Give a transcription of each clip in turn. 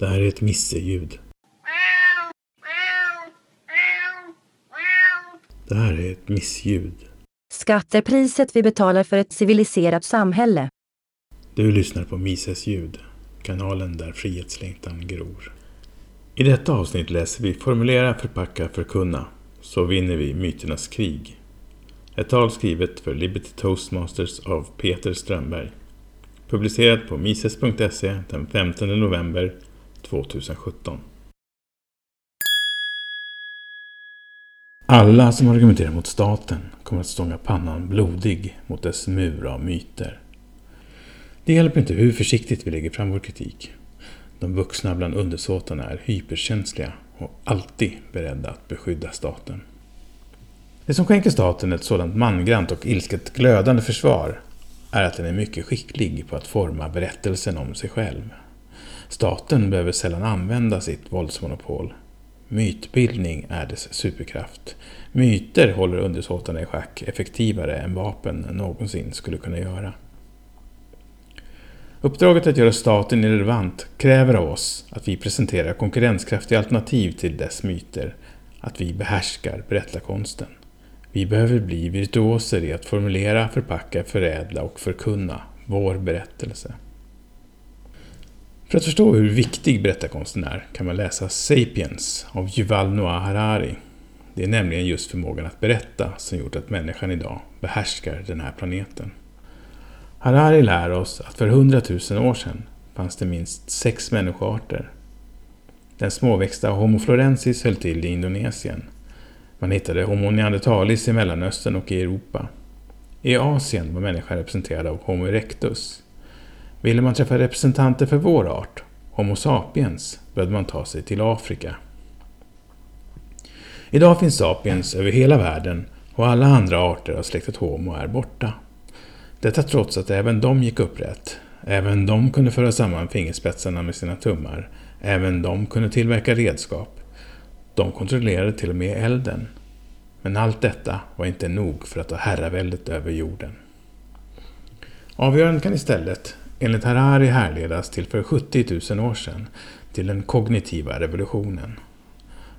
Det här är ett misseljud. Det här är ett missljud. Skatt är priset vi betalar för ett civiliserat samhälle. Du lyssnar på Mises ljud, kanalen där frihetslängtan gror. I detta avsnitt läser vi Formulera, förpacka, förkunna, så vinner vi myternas krig. Ett tal skrivet för Liberty Toastmasters av Peter Strömberg. Publicerat på mises.se den 15 november 2017. Alla som argumenterar mot staten kommer att stånga pannan blodig mot dess mur av myter. Det hjälper inte hur försiktigt vi lägger fram vår kritik. De vuxna bland undersåtarna är hyperkänsliga och alltid beredda att beskydda staten. Det som skänker staten ett sådant mangrant och ilsket glödande försvar är att den är mycket skicklig på att forma berättelsen om sig själv. Staten behöver sällan använda sitt våldsmonopol. Mytbildning är dess superkraft. Myter håller undersåtarna i schack effektivare än vapen någonsin skulle kunna göra. Uppdraget att göra staten irrelevant kräver av oss att vi presenterar konkurrenskraftiga alternativ till dess myter, att vi behärskar berättarkonsten. Vi behöver bli virtuoser i att formulera, förpacka, förädla och förkunna vår berättelse. För att förstå hur viktig berättarkonsten är kan man läsa Sapiens av Yuval Noah Harari. Det är nämligen just förmågan att berätta som gjort att människan idag behärskar den här planeten. Harari lär oss att för hundratusen år sedan fanns det minst sex människoarter. Den småväxta Homo florensis höll till i Indonesien. Man hittade Homo neanderthalis i Mellanöstern och i Europa. I Asien var människan representerad av Homo erectus. Ville man träffa representanter för vår art, Homo sapiens, behövde man ta sig till Afrika. Idag finns sapiens över hela världen och alla andra arter av släktet Homo är borta. Detta trots att även de gick upprätt. Även de kunde föra samman fingerspetsarna med sina tummar. Även de kunde tillverka redskap. De kontrollerade till och med elden. Men allt detta var inte nog för att ta herraväldet över jorden. Avgörandet kan istället, enligt Harari, härledas till för 70 000 år sedan, till den kognitiva revolutionen.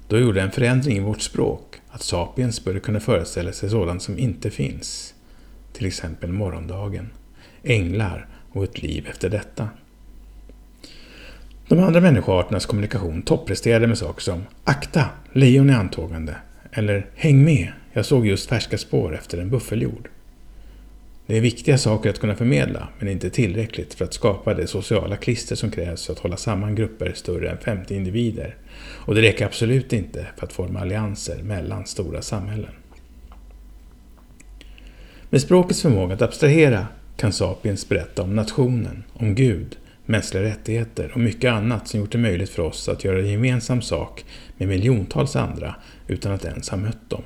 Då gjorde en förändring i vårt språk att sapiens började kunna föreställa sig sådant som inte finns till exempel morgondagen, änglar och ett liv efter detta. De andra människoarternas kommunikation toppresterade med saker som ”Akta! Lejon i antågande” eller ”Häng med! Jag såg just färska spår efter en buffeljord”. Det är viktiga saker att kunna förmedla, men inte tillräckligt för att skapa det sociala klister som krävs för att hålla samman grupper större än 50 individer. Och det räcker absolut inte för att forma allianser mellan stora samhällen. Med språkets förmåga att abstrahera kan Sapiens berätta om nationen, om Gud, mänskliga rättigheter och mycket annat som gjort det möjligt för oss att göra gemensam sak med miljontals andra utan att ens ha mött dem.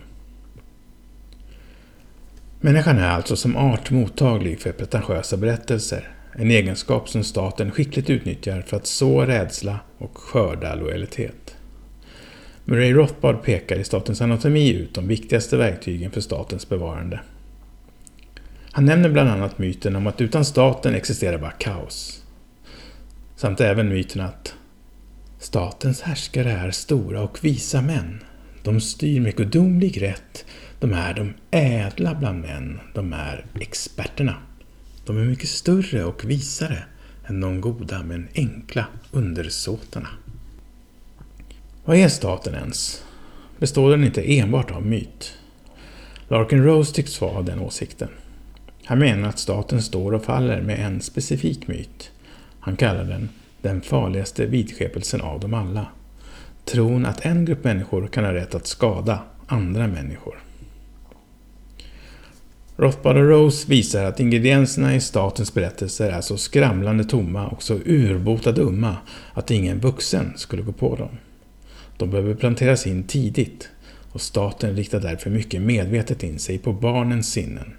Människan är alltså som art mottaglig för pretentiösa berättelser, en egenskap som staten skickligt utnyttjar för att så rädsla och skörda lojalitet. Murray Rothbard pekar i Statens anatomi ut de viktigaste verktygen för statens bevarande. Han nämner bland annat myten om att utan staten existerar bara kaos. Samt även myten att statens härskare är stora och visa män. De styr med gudomlig rätt. De är de ädla bland män. De är experterna. De är mycket större och visare än de goda men enkla undersåtarna. Vad är staten ens? Består den inte enbart av myt? Larkin Rose tycks vara av den åsikten. Han menar att staten står och faller med en specifik myt. Han kallar den den farligaste vidskepelsen av dem alla. Tron att en grupp människor kan ha rätt att skada andra människor. Rothbard och Rose visar att ingredienserna i statens berättelser är så skramlande tomma och så urbota dumma att ingen vuxen skulle gå på dem. De behöver planteras in tidigt och staten riktar därför mycket medvetet in sig på barnens sinnen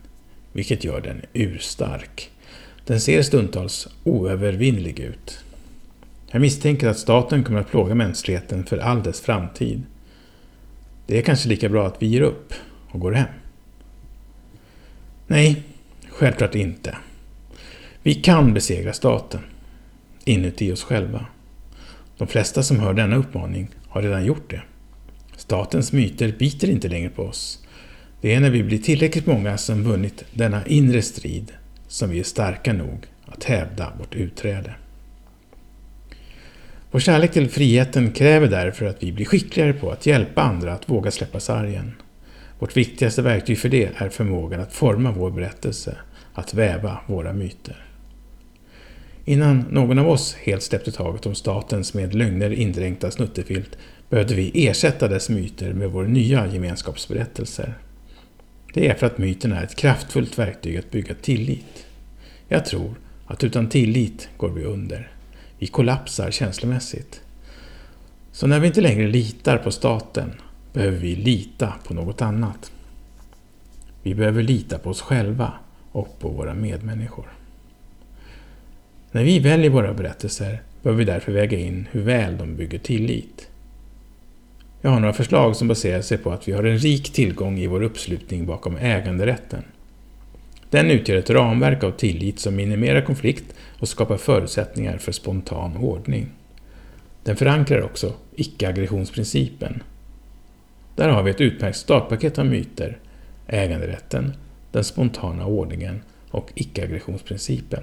vilket gör den urstark. Den ser stundtals oövervinnlig ut. Jag misstänker att staten kommer att plåga mänskligheten för all dess framtid. Det är kanske lika bra att vi ger upp och går hem. Nej, självklart inte. Vi kan besegra staten. Inuti oss själva. De flesta som hör denna uppmaning har redan gjort det. Statens myter biter inte längre på oss. Det är när vi blir tillräckligt många som vunnit denna inre strid som vi är starka nog att hävda vårt utträde. Vår kärlek till friheten kräver därför att vi blir skickligare på att hjälpa andra att våga släppa sargen. Vårt viktigaste verktyg för det är förmågan att forma vår berättelse, att väva våra myter. Innan någon av oss helt släppte taget om statens med lögner indränkta snuttefilt behövde vi ersätta dess myter med vår nya gemenskapsberättelser. Det är för att myten är ett kraftfullt verktyg att bygga tillit. Jag tror att utan tillit går vi under. Vi kollapsar känslomässigt. Så när vi inte längre litar på staten behöver vi lita på något annat. Vi behöver lita på oss själva och på våra medmänniskor. När vi väljer våra berättelser behöver vi därför väga in hur väl de bygger tillit. Jag har några förslag som baserar sig på att vi har en rik tillgång i vår uppslutning bakom äganderätten. Den utgör ett ramverk av tillit som minimerar konflikt och skapar förutsättningar för spontan ordning. Den förankrar också icke-aggressionsprincipen. Där har vi ett utmärkt startpaket av myter, äganderätten, den spontana ordningen och icke-aggressionsprincipen.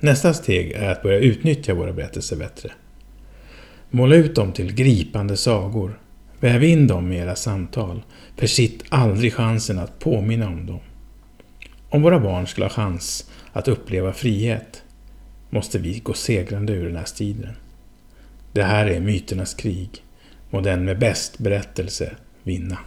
Nästa steg är att börja utnyttja våra berättelser bättre. Måla ut dem till gripande sagor. Väv in dem i era samtal. Försitt aldrig chansen att påminna om dem. Om våra barn skulle ha chans att uppleva frihet måste vi gå segrande ur den här striden. Det här är myternas krig. Må den med bäst berättelse vinna.